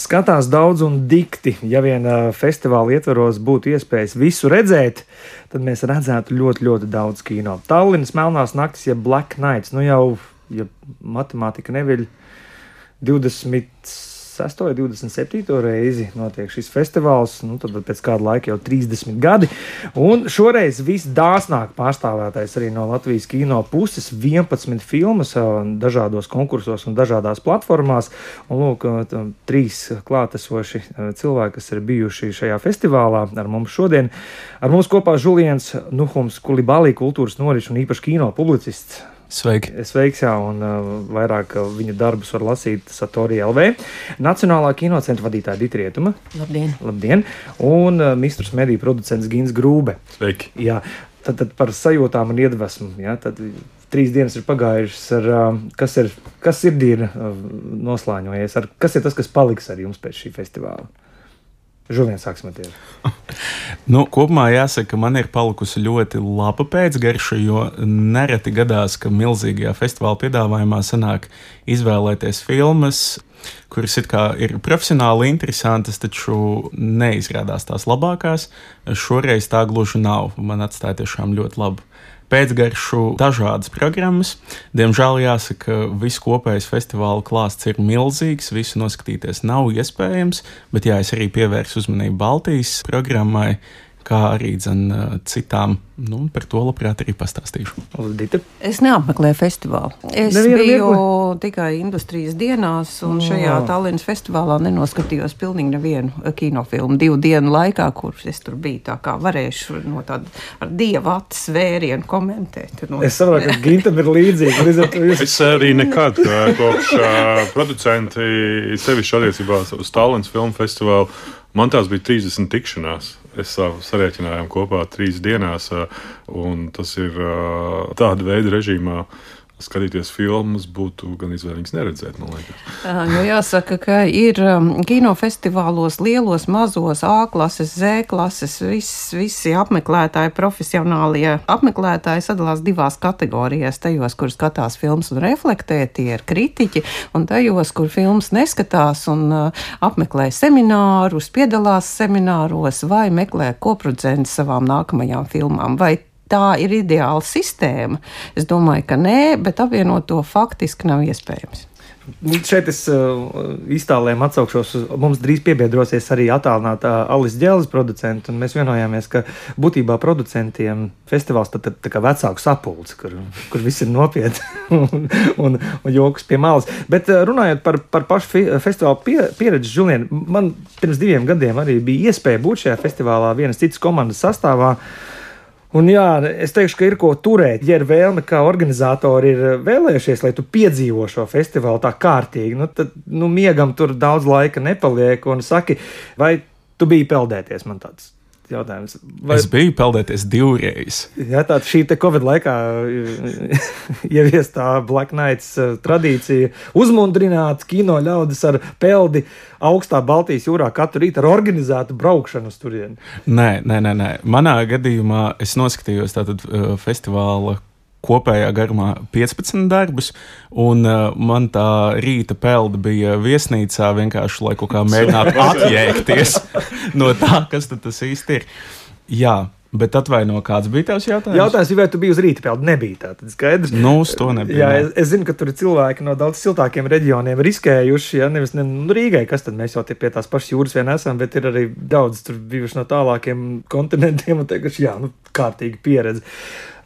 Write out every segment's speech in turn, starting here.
Skatās daudz un dikti. Ja vien festivāla ietvaros būtu iespējas visu redzēt, tad mēs redzētu ļoti, ļoti daudz kino. Tallinas Melnās naktis, ja Black Nights, nu jau, ja matemātika neviļ 20 26. vai 27. reizi notiek šis festivāls, nu, tad pēc kāda laika jau 30 gadi. Un šoreiz visdāsnāk pārstāvētais arī no Latvijas kino puses - 11 filmas dažādos konkursos un dažādās platformās. Un, lūk, trīs klātesoši cilvēki, kas ir bijuši šajā festivālā ar mums šodien. Ar mums kopā Žuliens Nuhums Kulibalī, kultūras norišu un īpaši kino publicists. Sveiki. Sveiks, jā, un uh, vairāk uh, viņa darbus var lasīt Satorī LV. Nacionālā kinocentra vadītāja Dita Rietuma. Labdien! Labdien. Un uh, Mistrus mediju producents Gins Grūbe. Sveiki! Jā, tad, tad par sajūtām un iedvesmu. Jā, tad, Trīs dienas ir pagājušas, ar, uh, kas ir, kas ir diena uh, noslēņojies, ar, kas ir tas, kas paliks ar jums pēc šī festivāla? Žuviens sāksim ar tevi. nu, kopumā jāsaka, ka man ir palikusi ļoti laba pēcgarša, jo nereti gadās, ka milzīgajā festivāla piedāvājumā sanāk izvēlēties filmas, kuras ir profesionāli interesantas, taču neizrādās tās labākās. Šoreiz tā gluži nav. Man atstāja tiešām ļoti labu pēcgaršu dažādas programmas. Diemžēl jāsaka, viss kopējais festivāla klāsts ir milzīgs, visu noskatīties nav iespējams, bet jā, es arī pievērsu uzmanību Baltijas programmai, kā arī dzen, citām Nu, par to labprāt arī pastāstīšu. Dita? Es neapmeklēju festivālu. Es Nevienu biju viegli? tikai industrijas dienās, un oh. šajā Tallinas festivālā nenoskatījos pilnīgi nevienu kinofilmu divu dienu laikā, kurus es tur biju. Tā kā varēšu no tāda ar dieva acis vērienu komentēt. No... Es saprotu, ka Gintam ir līdzīgi. Jūs... es arī nekad kopš producenti sevišķi attiecībā uz Tallinas filmu festivālu. Man tās bija 30 tikšanās es sarēķinājām kopā trīs dienās, un tas ir tāda veida režīmā skatīties filmas būtu gan izvēlīgs neredzēt. Nu, jāsaka, ka ir kinofestivālos lielos, mazos, A klases, Z klases, viss, visi apmeklētāji, profesionālie apmeklētāji sadalās divās kategorijās. Tajos, kur skatās filmas un reflektē, tie ir kritiķi, un tajos, kur filmas neskatās un apmeklē seminārus, piedalās semināros vai meklē koproducentus savām nākamajām filmām. Vai tā ir ideāla sistēma. Es domāju, ka nē, bet apvienot to faktiski nav iespējams. Šeit es uh, iztālēm atsaukšos. Mums drīz piebiedrosies arī attālināta Alis Džēlis producents. Mēs vienojāmies, ka būtībā producentiem festivāls tad, tad, tā kā vecāku sapulce, kur, kur viss ir nopietni un, un, un joks pie malas. Bet uh, runājot par, par pašu festivālu pie, pieredzi, Žulien, man pirms diviem gadiem arī bija iespēja būt šajā festivālā vienas citas komandas sastāvā. Uh, Un jā, es teikšu, ka ir ko turēt. Ja ir vēlme, kā organizatori ir vēlējušies, lai tu piedzīvo šo festivālu tā kārtīgi, nu, tad nu, miegam tur daudz laika nepaliek. Un saki, vai tu biji peldēties man tāds? Jautājums. Vai... Es biju peldēties divreiz. Jā, tā šī Covid laikā ieviestā Black Nights uh, tradīcija uzmundrināt kino ļaudis ar peldi augstā Baltijas jūrā katru rītu ar organizētu braukšanu uz turieni. Nē, nē, nē, nē. Manā gadījumā es noskatījos tātad uh, festivāla kopējā garumā 15 darbus, un uh, man tā rīta pelda bija viesnīcā vienkārši, lai kaut kā mēģinātu atjēgties no tā, kas tas īsti ir. Jā, Bet atvaino, kāds bija tavs jautājums? Jautājums, vai tu biji uz rīta peldu? Nebija tā, tad skaidrs. Nu, uz to nebija. Jā, es, es zinu, ka tur ir cilvēki no daudz siltākiem reģioniem riskējuši, ja nevis ne, nu, Rīgai, kas tad mēs jau pie tās pašas jūras vien esam, bet ir arī daudz tur bijuši no tālākiem kontinentiem un teikuši, jā, nu, kārtīgi pieredze.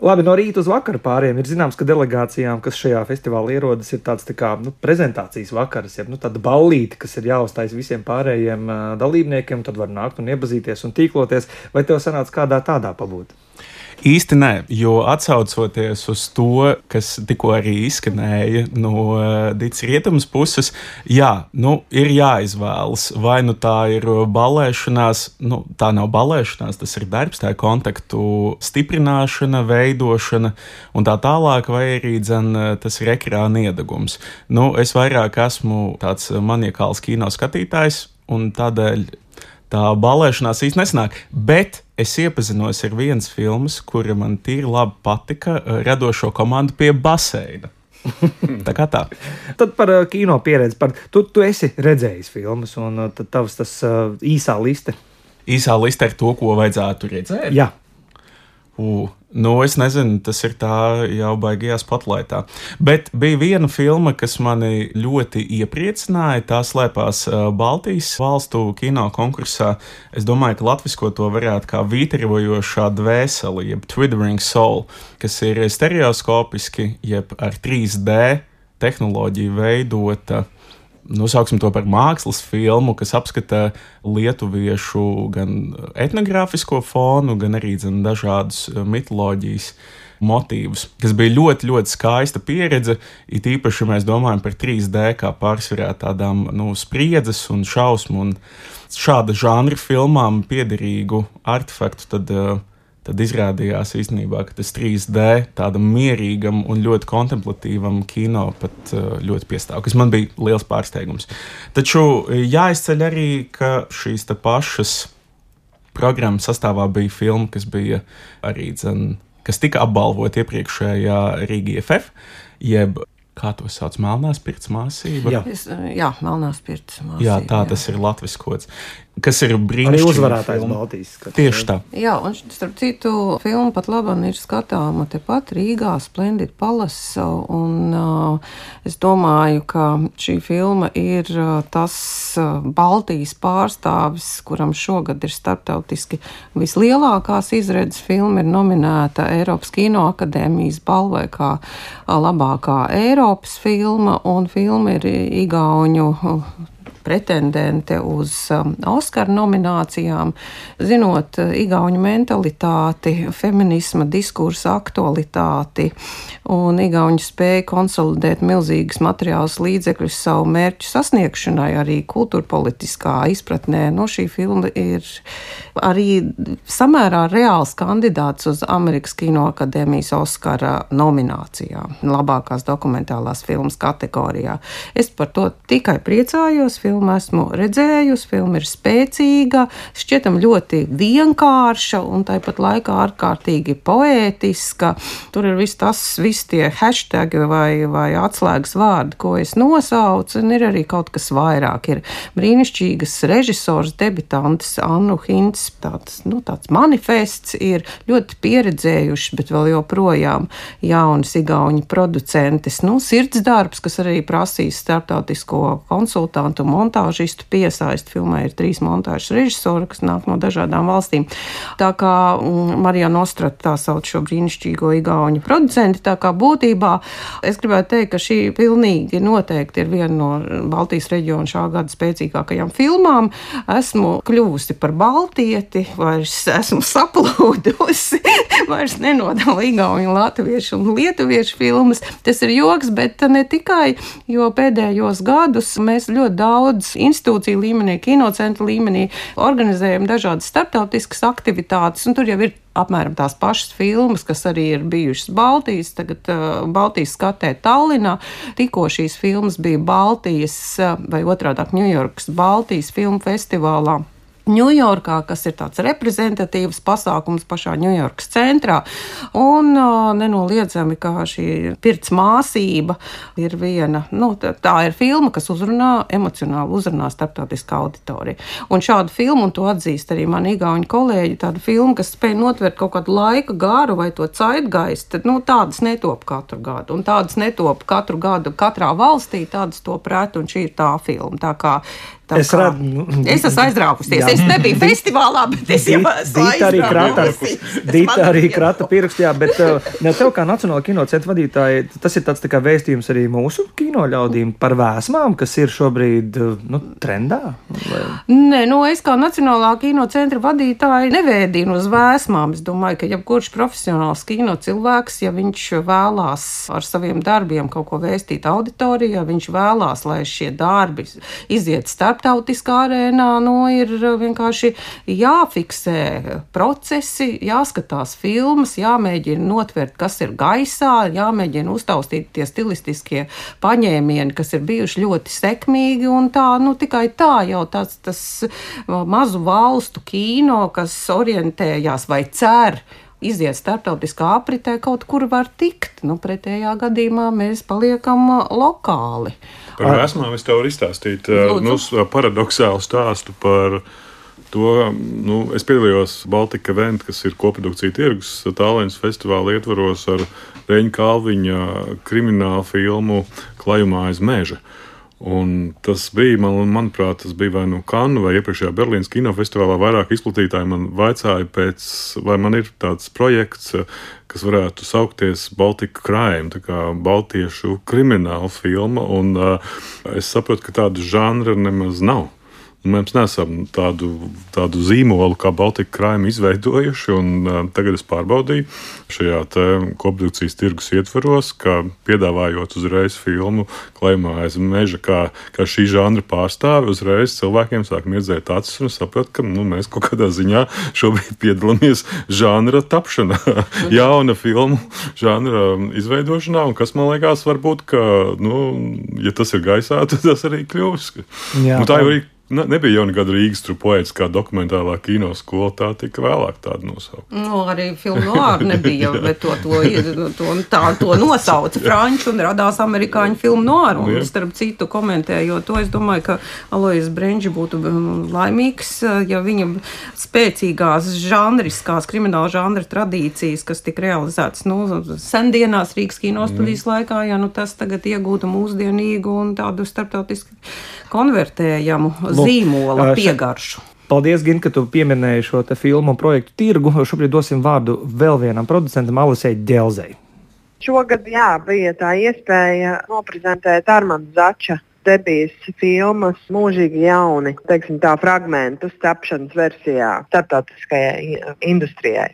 Labi, no rīta uz vakaru pāriem ir zināms, ka delegācijām, kas šajā festivālā ierodas, ir tāds tā kā nu, prezentācijas vakars, jeb nu, tāda ballīte, kas ir jāuztais visiem pārējiem uh, dalībniekiem. Tad var nākt un iepazīties un tīkloties. Vai tev sanāca kādā tādā pabūt? Īsti nē, jo atsaucoties uz to, kas tikko arī izskanēja no uh, Dītas rietumas puses, jā, nu, ir jāizvēlas. Vai nu tā ir balēšanās, nu, tā nav balēšanās, tas ir darbs, tā ir kontaktu stiprināšana, veidošana un tā tālāk, vai arī dzen, tas ir ekrāna iedegums. Nu, es vairāk esmu tāds maniakāls kino skatītājs, un tādēļ tā balēšanās īsti nesnāk. Bet es iepazinos ar vienas filmas, kura man tīri labi patika, eh, radošo komandu pie baseina. tā kā tā. Tad par uh, kino pieredzi. Par, tu, tu esi redzējis filmas, un uh, tad tavs tas uh, īsā liste. Īsā liste ar to, ko vajadzētu redzēt. Jā, U, nu, es nezinu, tas ir tā jau baigajā spotlaitā. Bet bija viena filma, kas mani ļoti iepriecināja. Tā slēpās uh, Baltijas valstu kino konkursā. Es domāju, ka latviešu to varētu kā vīterojošā dvēseli, jeb Twittering Soul, kas ir stereoskopiski, jeb ar 3D tehnoloģiju veidota nosauksim to par mākslas filmu, kas apskata lietuviešu gan etnogrāfisko fonu, gan arī zin, dažādus eh, mitoloģijas motīvus, kas bija ļoti, ļoti skaista pieredze. It īpaši, ja mēs domājam par 3D kā pārsvarā tādām nu, spriedzes un šausmu un šāda žanra filmām piederīgu artefaktu. Tad, uh, tad izrādījās īstenībā, ka tas 3D tādam mierīgam un ļoti kontemplatīvam kino pat uh, ļoti piestāv, kas man bija liels pārsteigums. Taču jāizceļ arī, ka šīs pašas programmas sastāvā bija filma, kas bija arī dzen, kas tika apbalvota iepriekšējā Rīgā FF, jeb kā to sauc, melnās pirts māsība. Jā, es, jā melnās pirts māsība. Jā, tā jā. tas ir latviski kods kas ir brīnišķīgi. Arī uzvarētājs Baltijas. Tieši tā. Jā, un starp citu, filma pat labam ir skatāma tepat Rīgā, Splendid Palace, un uh, es domāju, ka šī filma ir uh, tas uh, Baltijas pārstāvis, kuram šogad ir starptautiski vislielākās izredzes filma, ir nominēta Eiropas Kino akadēmijas balvai kā labākā Eiropas filma, un filma ir Igauņu uh, pretendente uz um, Oskara nominācijām, zinot uh, igauņu mentalitāti, feminisma diskursa aktualitāti un igauņu spēju konsolidēt milzīgas materiālas līdzekļus savu mērķu sasniegšanai, arī kultūrpolitiskā izpratnē. No šī filma ir arī samērā reāls kandidāts uz Amerikas Kino akadēmijas Oskara nominācijām, labākās dokumentālās filmas kategorijā. Es par to tikai priecājos. Film filmu esmu redzējusi. Filma ir spēcīga, šķietam ļoti vienkārša un tāpat laikā ārkārtīgi poētiska. Tur ir viss tas, visi tie hashtagi vai, vai atslēgas vārdi, ko es nosaucu, un ir arī kaut kas vairāk. Ir brīnišķīgas režisors, debitantes Annu Hints, tāds, nu, tāds manifests, ir ļoti pieredzējuši, bet vēl joprojām jaunas igauņu producentes. Nu, sirds darbs, kas arī prasīs starptautisko konsultantu montāžistu piesaisti. Filmai ir trīs montāžas režisori, kas nāk no dažādām valstīm. Tā kā mm, Marija Nostrata tā sauc šo brīnišķīgo igauņu producenti, tā kā būtībā es gribētu teikt, ka šī pilnīgi noteikti ir viena no Baltijas reģiona šā gada spēcīgākajām filmām. Esmu kļuvusi par baltieti, vairs esmu saplūdusi, vairs nenodala igauņu, latviešu un lietuviešu filmas. Tas ir joks, bet ne tikai, jo pēdējos gadus mēs ļoti daudz daudz institūciju līmenī, kinocentra līmenī, organizējam dažādas starptautiskas aktivitātes, un tur jau ir apmēram tās pašas filmas, kas arī ir bijušas Baltijas, tagad uh, Baltijas skatē Tallinā. Tikko šīs filmas bija Baltijas uh, vai otrādāk Ņujorkas Baltijas filmu festivālā. Ņujorkā, kas ir tāds reprezentatīvs pasākums pašā Ņujorkas centrā. Un uh, nenoliedzami, kā šī pirts māsība ir viena, nu, tā, tā ir filma, kas uzrunā, emocionāli uzrunā starptautiskā auditorija. Un šādu filmu, un to atzīst arī mani igauņu kolēģi, tādu filmu, kas spēj notvert kaut kādu laika garu vai to caitgaistu, nu, tādas netop katru gadu. Un tādas netop katru gadu katrā valstī, tādas to prēt, un šī ir tā filma. Tā kā Tā es, redzu, nu, es esmu aizrāvusies. Jā. Es nebiju festivālā, bet es jau Dita arī krata, Dita arī krata pierakstījā, bet uh, ne tev kā Nacionāla kinocentra vadītāji, tas ir tāds tā kā vēstījums arī mūsu kino ļaudīm par vēsmām, kas ir šobrīd uh, nu, trendā? Vai? Nē, nu es kā Nacionālā kinocentra vadītāji nevēdinu uz vēsmām. Es domāju, ka jebkurš profesionāls kino cilvēks, ja viņš vēlās ar saviem darbiem kaut ko vēstīt auditorijā, viņš vēlās, lai šie darbi iziet starp starptautiskā arēnā nu, ir vienkārši jāfiksē procesi, jāskatās filmas, jāmēģina notvert, kas ir gaisā, jāmēģina uztaustīt tie stilistiskie paņēmieni, kas ir bijuši ļoti sekmīgi. Tā, nu, tikai tā jau tāds tas mazu valstu kino, kas orientējās vai cer iziet starptautiskā apritē, kaut kur var tikt. Nu, pretējā gadījumā mēs paliekam lokāli. Par vēsmām es tev varu izstāstīt nu, paradoxālu stāstu par to. Nu, es piedalījos Baltika Vent, kas ir koprodukcija tirgus tālēņas festivāla ietvaros ar Reņa Kalviņa kriminālu filmu Klajumā aiz meža. Un tas bija, man, manuprāt, tas bija vai nu Kanu vai iepriekšējā Berlīnas kinofestivālā. Vairāk izplatītāji man vaicāja, pēc, vai man ir tāds projekts, kas varētu saukties Baltika Crime, tā kā baltiešu krimināla filma. Un, uh, es saprotu, ka tādu žanru nemaz nav. Mēs neesam tādu, tādu zīmolu kā Baltika krājuma izveidojuši. Un, uh, tagad es pārbaudīju šajā koprodukcijas tirgus ietvaros, ka piedāvājot uzreiz filmu Klajumā aiz meža, kā, kā šī žanra pārstāve, uzreiz cilvēkiem sāk mirdzēt acis un saprat, ka nu, mēs kaut kādā ziņā šobrīd piedalāmies žanra tapšanā, jauna filmu žanra izveidošanā. Un kas man liekas, varbūt, ka, nu, ja tas ir gaisā, tad tas arī kļūs. Jā, nu, tā jau ir Ne, nebija jauna gada Rīgas trupoēts kā dokumentālā kino skola, tā tika vēlāk tāda nosaukta. Nu, arī filmu noāra nebija, bet to, to, to, tā, to nosauca franču un radās amerikāņu filmu noāra. Un, starp citu, komentējot to, es domāju, ka Alojas Brenģi būtu um, laimīgs, uh, ja viņa spēcīgās žanriskās krimināla žanra tradīcijas, kas tika realizētas nu, sendienās Rīgas kino studijas mm. laikā, ja nu tas tagad iegūtu mūsdienīgu un tādu starptautisku konvertējamu Lūk, zīmola piegaršu. Paldies, Gin, ka tu pieminēji šo filmu projektu tirgu. Šobrīd dosim vārdu vēl vienam producentam, Alisei Dzelzei. Šogad jā, bija tā iespēja noprezentēt Armānu Zača debijas filmas mūžīgi jauni, teiksim tā, fragmentus tapšanas versijā starptautiskajai industrijai.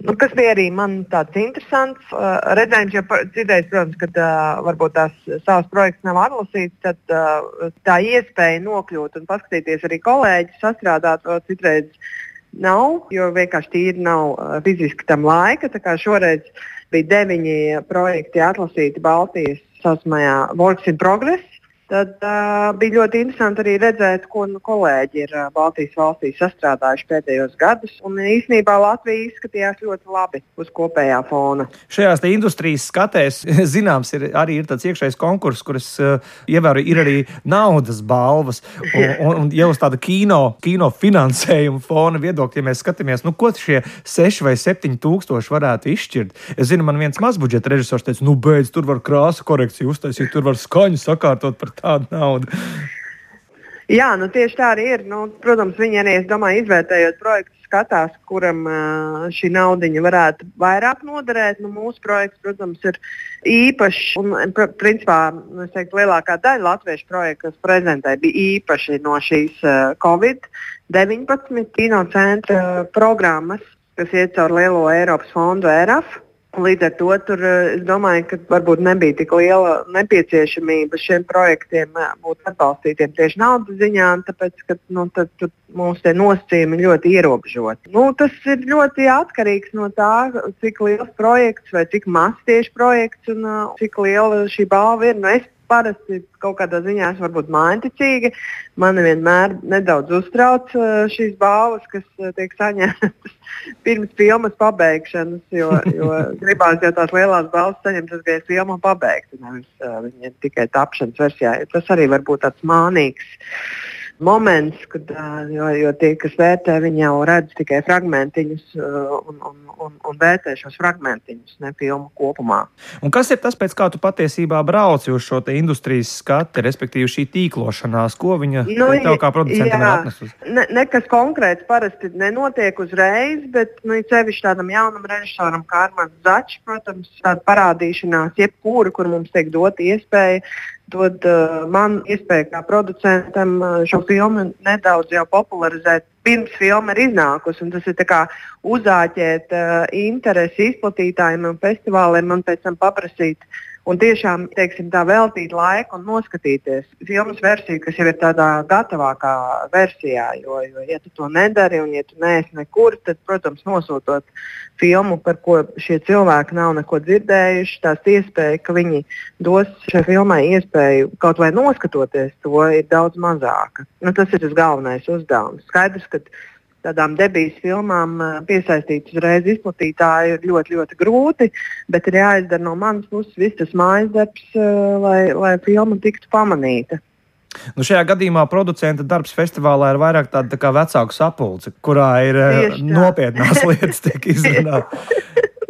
Nu, kas bija arī man tāds interesants uh, redzējums, jo citreiz, protams, kad uh, varbūt tās savas projekts nav atlasīts, tad uh, tā iespēja nokļūt un paskatīties arī kolēģi sastrādāt to citreiz nav, jo vienkārši tīri nav uh, fiziski tam laika. Šoreiz bija deviņi projekti atlasīti Baltijas saucamajā Works in Progress tad uh, bija ļoti interesanti arī redzēt, ko nu, kolēģi ir uh, Baltijas valstīs sastrādājuši pēdējos gadus. Un īsnībā Latvija izskatījās ļoti labi uz kopējā fona. Šajās industrijas skatēs, zināms, ir arī ir tāds iekšējs konkurss, kuras uh, ievēroju, ir arī naudas balvas. Un, un, un jau uz tāda kino, kino finansējuma fona viedokļa, ja mēs skatāmies, nu, ko šie 6 vai 7 tūkstoši varētu izšķirt. Es zinu, man viens mazbudžeta režisors teica, nu, beidz, tur var krāsu korekciju uztaisīt, tur var skaņu sakārtot par tādu naudu. Jā, nu tieši tā arī ir. Nu, protams, viņi arī, es domāju, izvērtējot projektu, skatās, kuram šī naudiņa varētu vairāk noderēt. Nu, mūsu projekts, protams, ir īpašs. Un, pr principā, teiktu, lielākā daļa latviešu projektu, kas prezentē, bija īpaši no šīs uh, Covid-19 kino centra programmas, kas iet caur lielo Eiropas fondu ERAF. Līdz ar to tur, eh, es domāju, ka varbūt nebija tik liela nepieciešamība šiem projektiem eh, būt atbalstītiem tieši naudas ziņā, tāpēc, ka nu, tad, tad mūsu nosacījumi ļoti ierobežoti. Nu, tas ir ļoti atkarīgs no tā, cik liels projekts vai cik mazs tieši projekts un uh, cik liela šī balva ir. Nu, es parasti kaut kādā ziņā esmu varbūt mājiņticīga. Mani vienmēr nedaudz uztrauc šīs balvas, kas tiek saņemtas pirms filmas pabeigšanas, jo, jo gribās jau tās lielās balvas saņemt, tas, ir filma pabeigta, nevis uh, tikai tapšanas versijā. Tas arī var būt tāds mānīgs moments, kad jo, jo tie, kas vērtē, viņi jau redz tikai fragmentiņus un, un, un, un vērtē šos fragmentiņus, ne filmu kopumā. Un kas ir tas, pēc kā tu patiesībā brauci uz šo industrijas skati, respektīvi šī tīklošanās, ko viņa nu, tev kā producentam atnesusi? Ne, nekas konkrēts parasti nenotiek uzreiz, bet nu, sevišķi tādam jaunam režisoram kā Armāns Začs, protams, tāda parādīšanās, jebkura, kur mums tiek dota iespēja dod uh, man iespēju kā producentam uh, šo filmu nedaudz popularizēt. Pirms filma ir iznākusi, un tas ir uzāķēt uh, interesi izplatītājiem un festivāliem un pēc tam paprasīt uh, un tiešām teiksim, tā, veltīt laiku un noskatīties filmas versiju, kas jau ir tādā gatavākā versijā. Jo, jo ja tu to nedari un ja tu neesi nekur, tad, protams, nosūtot filmu, par ko šie cilvēki nav neko dzirdējuši, tās iespēja, ka viņi dos šai filmai iespēju kaut vai noskatoties to, ir daudz mazāka. Nu, tas ir tas galvenais uzdevums. Skaidrs, ka tādām debijas filmām piesaistīt uzreiz izplatītāju ir ļoti, ļoti grūti, bet ir jāizdara no manas puses viss tas mājas darbs, lai, lai filma tiktu pamanīta. Nu šajā gadījumā producenta darbs festivālā ir vairāk tāda tā kā vecāku sapulce, kurā ir nopietnās lietas tiek izrunātas.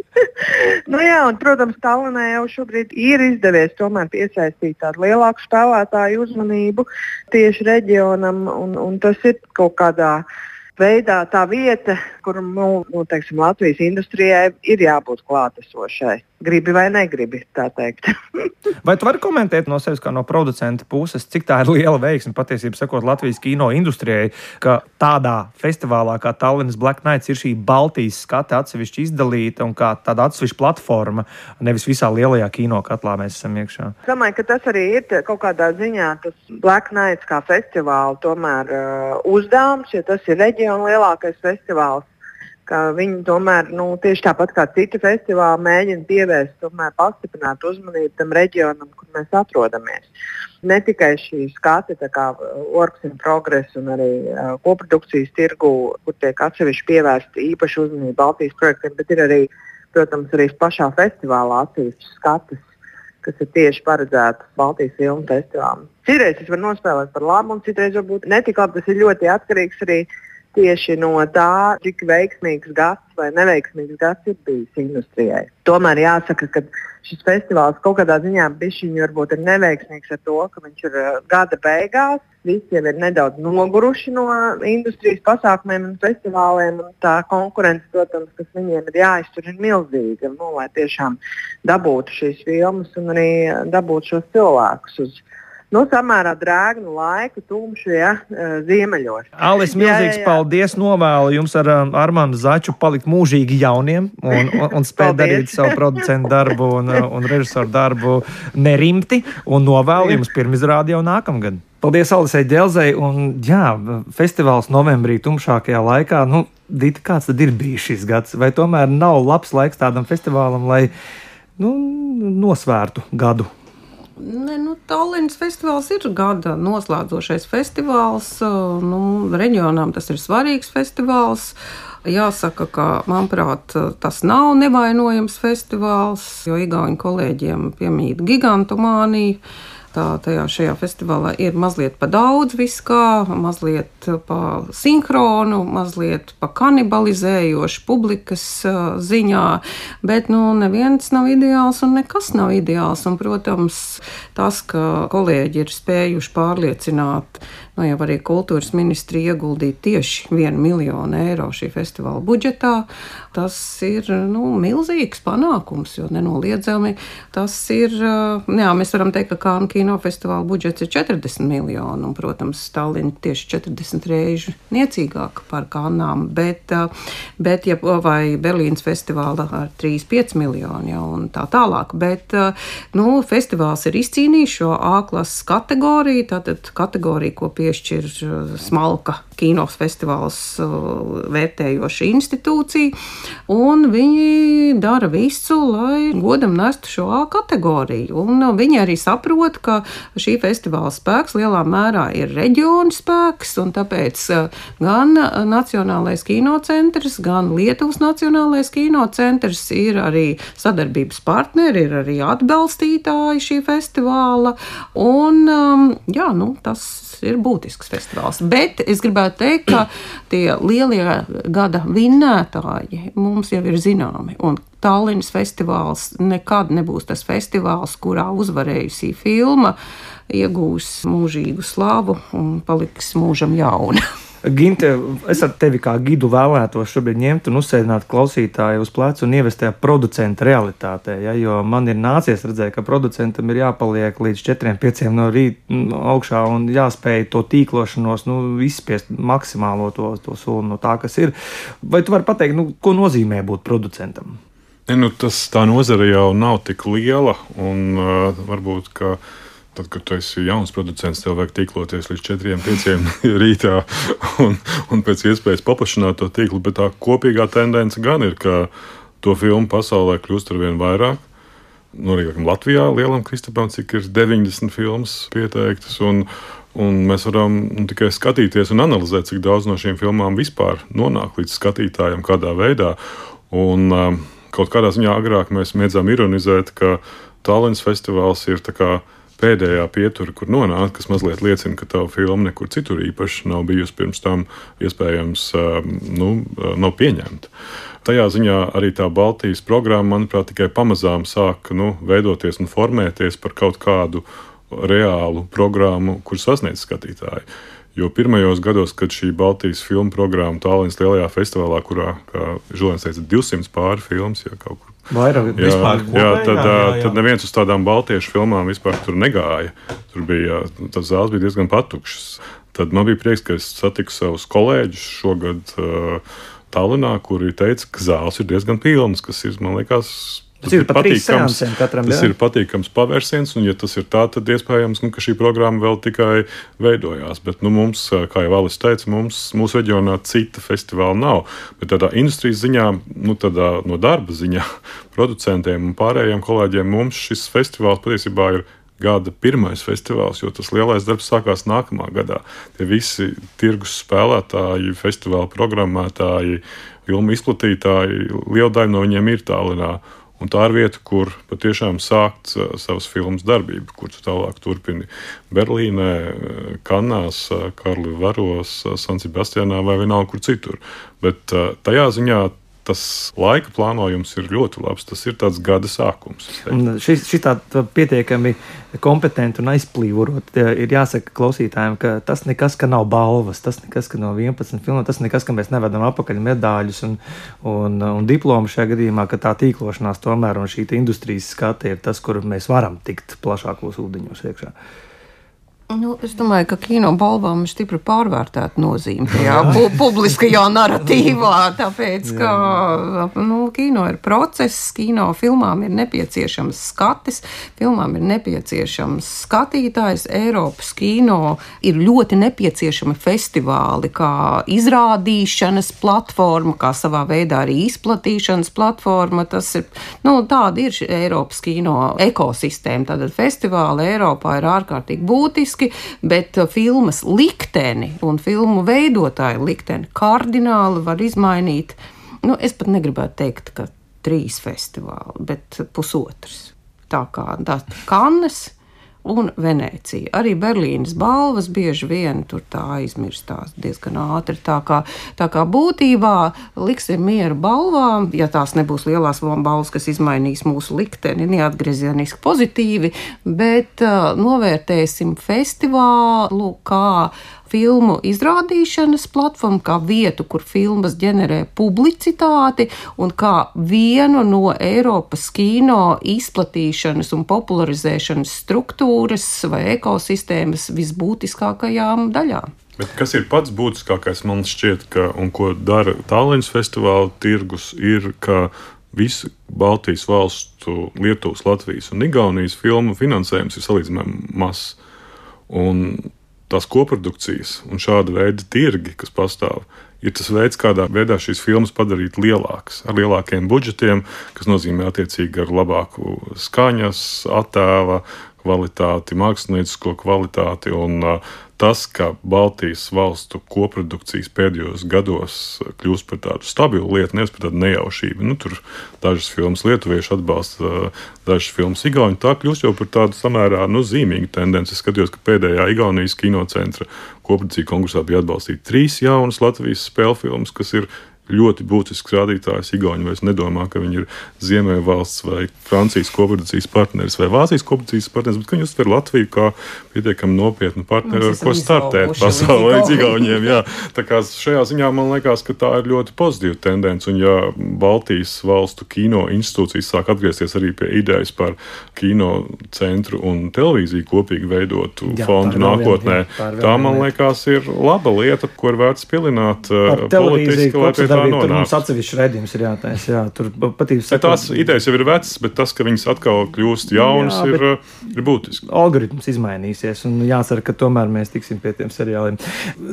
nu, jā, un, protams, Tallinai jau šobrīd ir izdevies piesaistīt tādu lielāku spēlētāju uzmanību tieši reģionam, un, un tas ir kaut kādā veidā veidā tā vieta, kur nu, nu, teiksim, Latvijas industrijai ir jābūt klātesošai. Gribi vai negribi, tā teikt. vai tu vari komentēt no sevis, kā no producenta puses, cik tā ir liela veiksme patiesībā sakot Latvijas kino industrijai, ka tādā festivālā kā Tallinas Black Nights ir šī Baltijas skata atsevišķi izdalīta un kā tāda atsevišķa platforma, nevis visā lielajā kino katlā mēs esam iekšā. Es domāju, ka tas arī ir kaut kādā ziņā tas Black Nights kā festivāla tomēr uh, uzdevums, jo tas ir reģiona lielākais festivāls. Viņi tomēr, nu, tieši tāpat kā citi festivāli, mēģina pievērst, tomēr pastiprināt uzmanību tam reģionam, kur mēs atrodamies. Ne tikai šī skati, kā Orks in Progress un arī uh, koprodukcijas tirgu, kur tiek atsevišķi pievērsta īpaša uzmanība Baltijas projektiem, bet ir arī, protams, arī pašā festivālā atsevišķas skatas kas ir tieši paredzētas Baltijas filmu festivālam. Citreiz tas var nospēlēt par labu, un citreiz varbūt netik labi. Tas ir ļoti atkarīgs arī no tieši no tā, cik veiksmīgs gads vai neveiksmīgs gads ir bijis industrijai. Tomēr jāsaka, ka šis festivāls kaut kādā ziņā varbūt ir neveiksmīgs ar to, ka viņš ir gada beigās. Visi jau ir nedaudz noguruši no industrijas pasākumiem un festivāliem. Un tā konkurence, protams, kas viņiem ir jāiztur, ir milzīga. Nu, lai tiešām dabūtu šīs filmas un arī dabūtu šos cilvēkus uz nu, samērā drēgnu laiku, tumšu, ja, eh, ziemeļos. Alis, milzīgs jā, jā, paldies! Novēlu jums ar um, Armānu Začu palikt mūžīgi jauniem un, un, un spēt darīt savu producentu darbu un, uh, un režisoru darbu nerimti un novēlu jums pirmizrādi jau nākamgad. Paldies Alisai Dzelzei un jā, festivāls novembrī tumšākajā laikā. Nu, Dita, kāds tad ir bijis šis gads? Vai tomēr nav labs laiks tādam festivālam, lai nu, nosvērtu gadu Ne, nu, Tallinas festivāls ir gada noslēdzošais festivāls. Nu, reģionām tas ir svarīgs festivāls. Jāsaka, ka, manuprāt, tas nav nevainojams festivāls, jo Igaunijas kolēģiem piemīt gigantomānija tā tajā šajā festivālā ir mazliet pa daudz viskā, mazliet pa sinhronu, mazliet pa kanibalizējoši publikas ziņā, bet nu neviens nav ideāls un nekas nav ideāls. Un, protams, tas, ka kolēģi ir spējuši pārliecināt nu, jau arī kultūras ministrija ieguldīja tieši 1 miljonu eiro šī festivāla budžetā. Tas ir nu, milzīgs panākums, jo nenoliedzami tas ir. Jā, mēs varam teikt, ka Kānu kinofestivāla budžets ir 40 miljoni, un, protams, Stalina tieši 40 reižu niecīgāka par Kānām, bet, bet ja, vai Berlīnas festivāla ar 3-5 miljoni jau un tā tālāk. Bet, nu, festivāls ir izcīnījis šo A klases kategoriju, tātad kategoriju, ko pie piešķir uh, smalka kinos festivāls uh, vērtējoša institūcija, un viņi dara visu, lai godam nestu šo A kategoriju. Un uh, viņi arī saprot, ka šī festivāla spēks lielā mērā ir reģiona spēks, un tāpēc gan Nacionālais kinocentrs, gan Lietuvas Nacionālais kinocentrs ir arī sadarbības partneri, ir arī atbalstītāji šī festivāla, un um, jā, nu, tas ir būtisks festivāls. Bet es gribētu teikt, ka tie lielie gada vinnētāji mums jau ir zināmi. Tallinas festivāls nekad nebūs tas festivāls, kurā uzvarējusī filma iegūs mūžīgu slavu un paliks mūžam jauna. Ginte, es ar tevi kā gidu vēlētos šobrīd ņemt un uzsēdināt klausītāju uz pleca un ievest tajā producenta realitātē. Ja, jo man ir nācies redzēt, ka producentam ir jāpaliek līdz 4-5 no rīta nu, augšā un jāspēj to tīklošanos, nu, izspiest maksimālo to, to soli no tā, kas ir. Vai tu vari pateikt, nu, ko nozīmē būt producentam? Ne, nu, tas tā nozare jau nav tik liela un uh, varbūt, ka Tad, kad tu esi jauns producents, tev vajag tīkloties līdz 4, 5 rītā un, un pēc iespējas paplašināt to tīklu. Bet tā kopīgā tendence gan ir, ka to filmu pasaulē kļūst ar vien vairāk. Nu, arī Latvijā lielam Kristapam, cik ir 90 filmas pieteiktas. Un, Un mēs varam nu, tikai skatīties un analizēt, cik daudz no šīm filmām vispār nonāk līdz skatītājiem, kādā veidā. Un, uh, kaut kādā ziņā agrāk mēs mēdzām ironizēt, ka Tallinas festivāls ir pēdējā pietura, kur nonākt, kas mazliet liecina, ka tava filma nekur citur īpaši nav bijusi pirms tam iespējams nu, nav pieņemta. Tajā ziņā arī tā Baltijas programma, manuprāt, tikai pamazām sāk nu, veidoties un formēties par kaut kādu reālu programmu, kur sasniedz skatītāju. Jo pirmajos gados, kad šī Baltijas filmu programma Tālīnas lielajā festivālā, kurā, kā Žulēns teica, 200 pāri filmas, ja kaut kur Vairāk jā, vispār, jā, tad, jā, jā, tad neviens uz tādām baltiešu filmām vispār tur negāja. Tur bija, tas zāles bija diezgan patukšs. Tad man bija prieks, ka es satiku savus kolēģus šogad uh, Tallinā, kuri teica, ka zāles ir diezgan pilnas, kas ir, man liekas, Tas, tas ir patīkams. Katram, tas jā. ir patīkams pavērsiens, un, ja tas ir tā, tad iespējams, nu, ka šī programma vēl tikai veidojās. Bet nu, mums, kā jau Alis teica, mums, mūsu reģionā cita festivāla nav. Bet tādā industrijas ziņā, nu, tādā, no darba ziņā, producentiem un pārējiem kolēģiem mums šis festivāls patiesībā ir gada pirmais festivāls, jo tas lielais darbs sākās nākamā gadā. Tie visi tirgus spēlētāji, festivāla programmētāji, filmu izplatītāji, liela daļa no viņiem ir tālinā. Un tā ir vieta, kur patiešām sākt savas filmas darbību, kur tu tālāk turpini Berlīnē, Kanās, Karli Varos, San Sebastianā vai vienalga kur citur. Bet tajā ziņā tas laika plānojums ir ļoti labs. Tas ir tāds gada sākums. Šis tā pietiekami kompetenti un aizplīvorot. Ir jāsaka klausītājiem, ka tas nekas, ka nav balvas, tas nekas, ka nav 11 filmu, tas nekas, ka mēs nevedam apakaļ medaļus un, un, un diplomu šajā gadījumā, ka tā tīklošanās tomēr un šī industrijas skate ir tas, kur mēs varam tikt plašākos ūdeņos iekšā. Nu, es domāju, ka kino balvām ir stipri pārvērtēta nozīme tajā pu publiskajā narratīvā. Tāpēc, ka nu, kino ir process, kino filmām ir nepieciešams skatis, filmām ir nepieciešams skatītājs. Eiropas kino ir ļoti nepieciešami festivāli, kā izrādīšanas platforma, kā savā veidā arī izplatīšanas platforma. Tas ir, nu, tāda ir Eiropas kino ekosistēma. Tātad festivāli Eiropā ir ārkārtīgi būtiski būtiski, bet uh, filmas likteni un filmu veidotāju likteni kardināli var izmainīt. Nu, es pat negribētu teikt, ka trīs festivāli, bet pusotrs. Tā kā tā Kannes un Venecija. Arī Berlīnas balvas bieži vien tur tā aizmirstās diezgan ātri. Tā kā, tā kā būtībā liksim mieru balvām, ja tās nebūs lielās balvas, kas izmainīs mūsu likteni neatgriezeniski pozitīvi, bet uh, novērtēsim festivālu kā filmu izrādīšanas platformu, kā vietu, kur filmas ģenerē publicitāti un kā vienu no Eiropas kino izplatīšanas un popularizēšanas struktūras vai ekosistēmas visbūtiskākajām daļām. Bet kas ir pats būtiskākais, man šķiet, ka, un ko dara Tallinas festivāla tirgus, ir, ka visu Baltijas valstu, Lietuvas, Latvijas un Igaunijas filmu finansējums ir salīdzināms mazs. Un tās koprodukcijas un šāda veida tirgi, kas pastāv, ir tas veids, kādā veidā šīs filmas padarīt lielākas, ar lielākiem budžetiem, kas nozīmē attiecīgi ar labāku skaņas, attēla kvalitāti, māksliniecisko kvalitāti un uh, tas, ka Baltijas valstu koprodukcijas pēdējos gados kļūst par tādu stabilu lietu, nevis par tādu nejaušību. Nu, tur dažas filmas lietuvieši atbalsta, dažas filmas igauņi. Tā kļūst jau par tādu samērā nu, zīmīgu tendenci. Es skatījos, ka pēdējā Igaunijas kinocentra koprodukcija konkursā bija atbalstīti trīs jaunas Latvijas spēļu filmas, kas ir ļoti būtisks rādītājs. Igauni vairs nedomā, ka viņi ir Ziemeļvalsts vai Francijas koprodukcijas partneris vai Vācijas koprodukcijas partneris, bet viņi uztver Latviju kā pietiekami nopietnu partneri, ar ko startēt pasaulē līdz Igauniem. Jā. Tā kā šajā ziņā man liekas, ka tā ir ļoti pozitīva tendence, un ja Baltijas valstu kino institūcijas sāk atgriezties arī pie idejas par kino centru un televīziju kopīgi veidotu jā, fondu nākotnē, jā, tā, tā man liekas ir laba lieta, ko ir vērts pilināt uh, politiski, lai pie tā ir, tur mums atsevišķi redzījums ir jātaisa. Jā, tur patīk. Ne, tās idejas jau ir vecas, bet tas, ka viņas atkal kļūst jaunas, Jā, ir, uh, ir būtiski. Algoritms izmainīsies, un jācer, ka tomēr mēs tiksim pie tiem seriāliem.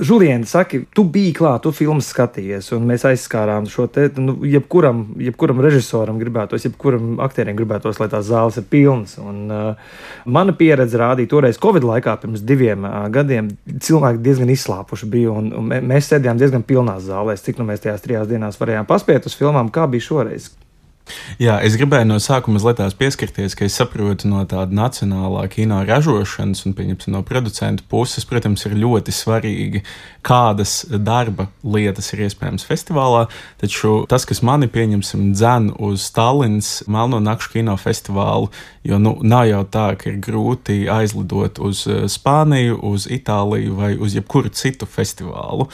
Žulieni, saki, tu biji klāt, tu filmas skatījies, un mēs aizskārām šo te, nu, jebkuram, jebkuram režisoram gribētos, jebkuram aktierim gribētos, lai tās zāles ir pilnas. Un, uh, mana pieredze rādīja, toreiz Covid laikā, pirms diviem uh, gadiem, cilvēki diezgan izslāpuši bija, un, un mē- mēs sēdējām diezgan pilnās zālēs, cik nu mēs tajās trijās dienās varējām paspēt uz filmām, kā bija šoreiz. Jā, es gribēju no sākuma mazliet pieskarties, ka es saprotu no tāda nacionālā kino ražošanas un pieņemsim, no producentu puses, protams, ir ļoti svarīgi, kādas darba lietas ir iespējams festivālā. Taču tas, kas mani pieņemsim dzen uz Tallinas Melno Nakšu kino festivālu, jo nu, nav jau tā, ka ir grūti aizlidot uz eh, Spāniju, uz Itāliju vai uz jebkuru citu festivālu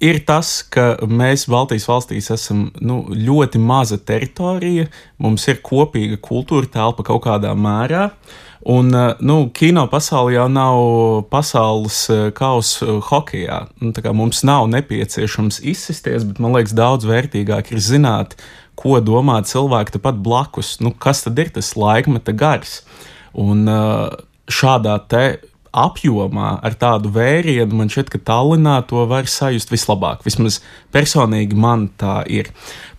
ir tas, ka mēs Baltijas valstīs esam nu, ļoti maza teritorija, mums ir kopīga kultūra telpa kaut kādā mērā. Un eh, nu, kino pasaulē jau nav pasaules eh, kausa eh, hokeja. Nu, mums nav nepieciešams izsisties, bet man liekas, daudz vērtīgāk ir zināt, ko domā cilvēki tepat blakus. Nu, kas tad ir tas laikmeta gars? Un šādā te apjomā, ar tādu vērienu, man šķiet, ka Tallinā to var sajust vislabāk. Vismaz personīgi man tā ir.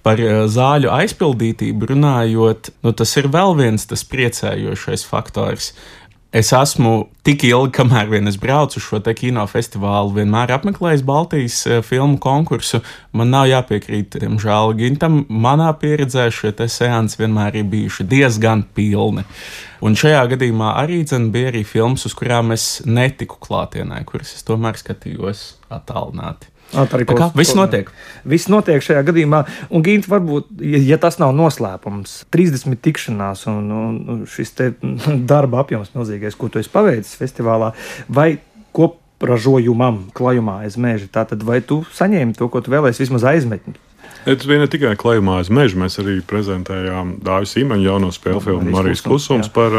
Par eh, zāļu aizpildītību runājot, nu, tas ir vēl viens tas priecējošais faktors. Es esmu tik ilgi, kamēr vien es braucu uz šo te kinofestivālu, vienmēr apmeklējis Baltijas eh, filmu konkursu. Man nav jāpiekrīt, diemžēl, Gintam. Manā pieredzē šie seansi vienmēr ir bijuši diezgan pilni. Un šajā gadījumā arī dzen, bija arī filmas, uz kurām es netiku klātienē, kuras es tomēr skatījos attālināti. Tā arī Tā kā viss notiek. Viss notiek šajā gadījumā, un Gint, varbūt, ja, ja tas nav noslēpums, 30 tikšanās un, un, šis darba apjoms milzīgais, ko tu esi paveicis festivālā, vai kopražojumam, klajumā aiz meža, tātad vai tu saņēmi to, ko tu vēlēsies, vismaz aizmetni? Tas bija ne tikai klājumā aiz meža, mēs arī prezentējām Dāvidu Sīmaņu jauno spēļu filmu Marijas Klusums, jā. par,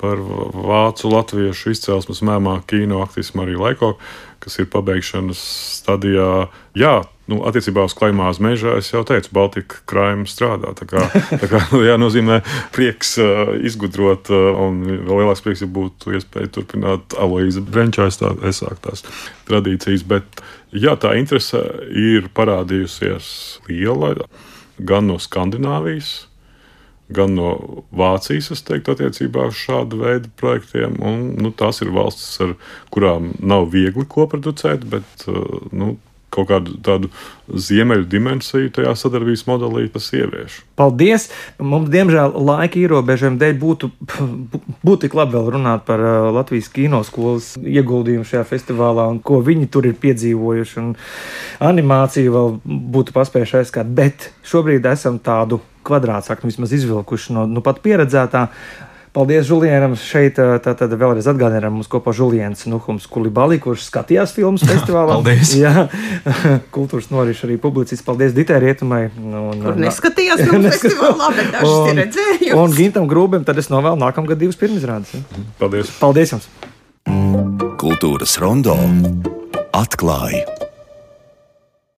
par vācu latviešu izcelsmes mēmā kino aktrisu Mariju Laiko, kas ir pabeigšanas stadijā. Jā, nu, attiecībā uz klājumā aiz meža es jau teicu, Baltika krājuma strādā. Tā kā, tā kā nu, jā, nozīmē prieks ā, izgudrot, ā, un vēl lielāks prieks, ja būtu iespēja turpināt Aloīza Brenčā aizsāktās tradīcijas. Bet, Jā, tā interese ir parādījusies liela gan no Skandināvijas, gan no Vācijas, es teiktu, attiecībā uz šādu veidu projektiem. Un, nu, tās ir valstis, ar kurām nav viegli koproducēt, bet uh, nu, kaut kādu tādu ziemeļu dimensiju tajā sadarbības modelī tas ievieš. Paldies! Mums, diemžēl, laika ierobežojuma dēļ būtu, būtu tik labi vēl runāt par uh, Latvijas kinoskolas ieguldījumu šajā festivālā un ko viņi tur ir piedzīvojuši. Un animāciju vēl būtu paspējuši aizskart, bet šobrīd esam tādu kvadrātsaktu vismaz izvilkuši no nu, pat pieredzētā. Paldies Julianam. Šeit tātad vēlreiz atgādinām mums kopā Julians Nuhums Kulibali, kurš skatījās filmas festivālā. Paldies. Jā, kultūras noriš arī publicists. Paldies Ditē Rietumai. Un, Kur un- neskatījās no festivālā, bet dažs ir redzējums. Un Gintam Grūbam tad es novēlu nākamgad divas pirmizrādes. ja? Paldies! Paldies jums! Kultūras rondo atklāja